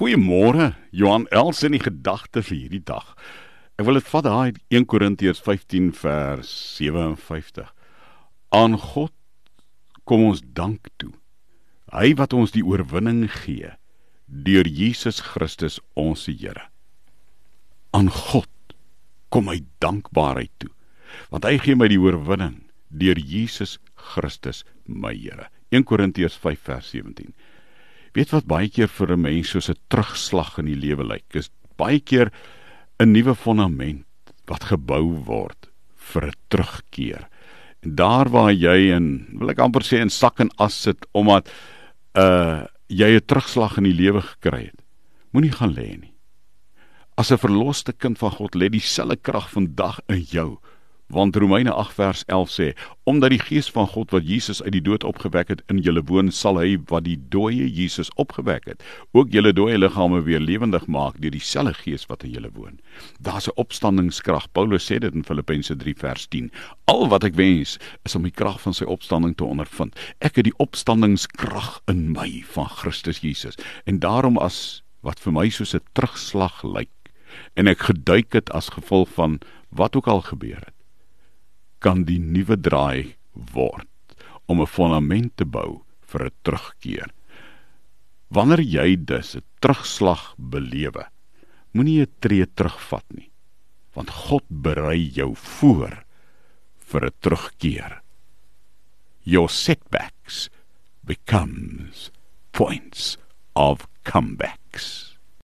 Goeiemôre, Johan Els in die gedagte vir hierdie dag. Ek wil dit vat daai 1 Korintiërs 15 vers 57. Aan God kom ons dank toe. Hy wat ons die oorwinning gee deur Jesus Christus ons Here. Aan God kom my dankbaarheid toe, want hy gee my die oorwinning deur Jesus Christus my Here. 1 Korintiërs 5 vers 17 weet wat baie keer vir 'n mens soos 'n terugslag in die lewe lyk? Is baie keer 'n nuwe fondament wat gebou word vir 'n terugkeer. En daar waar jy in wil ek amper sê in sak en as sit omdat uh jy 'n terugslag in die lewe gekry het moenie gaan lê nie. As 'n verloste kind van God lê dieselfde krag vandag in jou Want Romeine 8 vers 11 sê: Omdat die Gees van God wat Jesus uit die dood opgewek het in julle woon, sal hy wat die dooie Jesus opgewek het, ook julle dooie liggame weer lewendig maak deur dieselfde Gees wat in julle woon. Daar's 'n opstandingskrag. Paulus sê dit in Filippense 3 vers 10. Al wat ek wens is om die krag van sy opstanding te ondervind. Ek het die opstandingskrag in my van Christus Jesus. En daarom as wat vir my soos 'n terugslag lyk en ek geduik het as gevolg van wat ook al gebeur het kan die nuwe draai word om 'n fondament te bou vir 'n terugkeer. Wanneer jy dus 'n terugslag belewe, moenie 'n tree terugvat nie, want God berei jou voor vir 'n terugkeer. Your setbacks becomes points of comebacks.